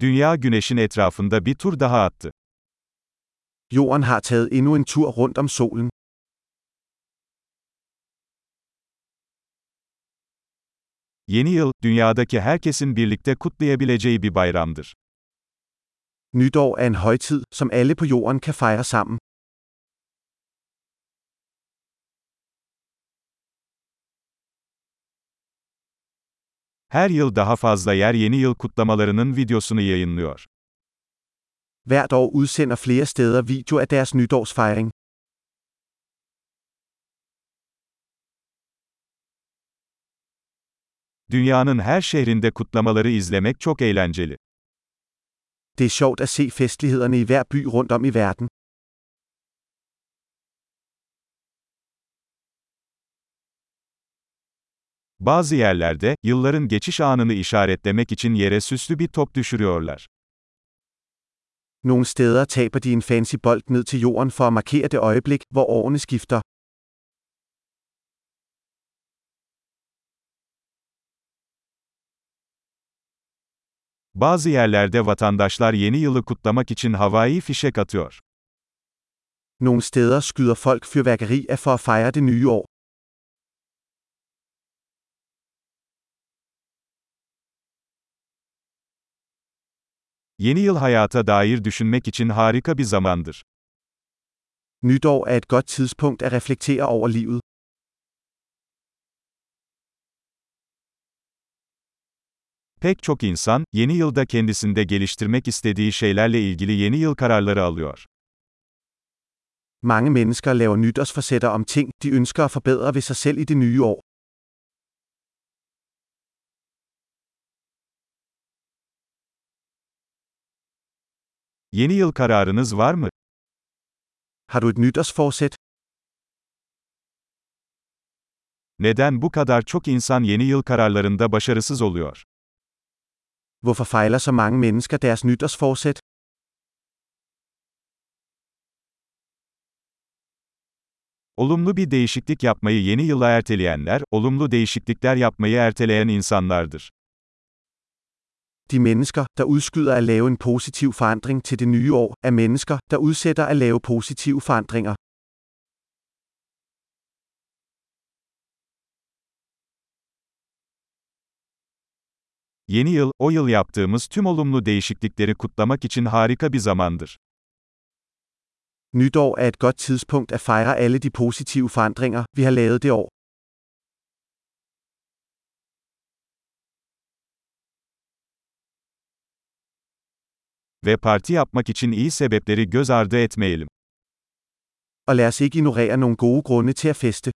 Dünya güneşin etrafında bir tur daha attı. Jorden har taget endnu en tur rundt om solen. Yeni yıl, dünyadaki herkesin birlikte kutlayabileceği bir bayramdır. Nytår er en højtid, som alle på jorden kan fejre sammen. Her yıl daha fazla yer yeni yıl kutlamalarının videosunu yayınlıyor. Hvert år udsender flere steder video af deres nytårsfejring. Dünyanın her şehrinde kutlamaları izlemek çok eğlenceli. Det er sjovt at se festlighederne i hver by rundt om i verden. Bazı yerlerde, yılların geçiş anını işaretlemek için yere süslü bir top düşürüyorlar. Nogle steder taber de en fancy bold ned til jorden for at markere det øjeblik, hvor årene skifter. Bazı yerlerde vatandaşlar yeni yılı kutlamak için havai fişek atıyor. Nogle steder skyder folk fyrværkeri af for at fejre det nye år. Yeni yıl hayata dair düşünmek için harika bir zamandır. Nytår er et godt tidspunkt at reflektere over livet. Pek çok insan, yeni yılda kendisinde geliştirmek istediği şeylerle ilgili yeni yıl kararları alıyor. Mange mennesker laver nytårsforsætter om ting, de ønsker at forbedre ved sig selv i det nye år. Yeni yıl kararınız var mı? Har du et nytårsforsæt? Neden bu kadar çok insan yeni yıl kararlarında başarısız oluyor? Hvorfor fejler så mange mennesker deres nytårsforsæt? Olumlu bir değişiklik yapmayı yeni yıla erteleyenler, olumlu değişiklikler yapmayı erteleyen insanlardır. De mennesker, der udskyder at lave en positiv forandring til det nye år, er mennesker, der udsætter at lave positive forandringer. Yeni yıl, o yıl yaptığımız tüm olumlu değişiklikleri kutlamak için harika bir zamandır. Nytår er et godt tidspunkt at fejre alle de positive forandringer, vi har lavet det år. Ve parti yapmak için iyi sebepleri göz ardı etmeyelim. Og lad os ikke ignorere nogle gode grunde til at feste.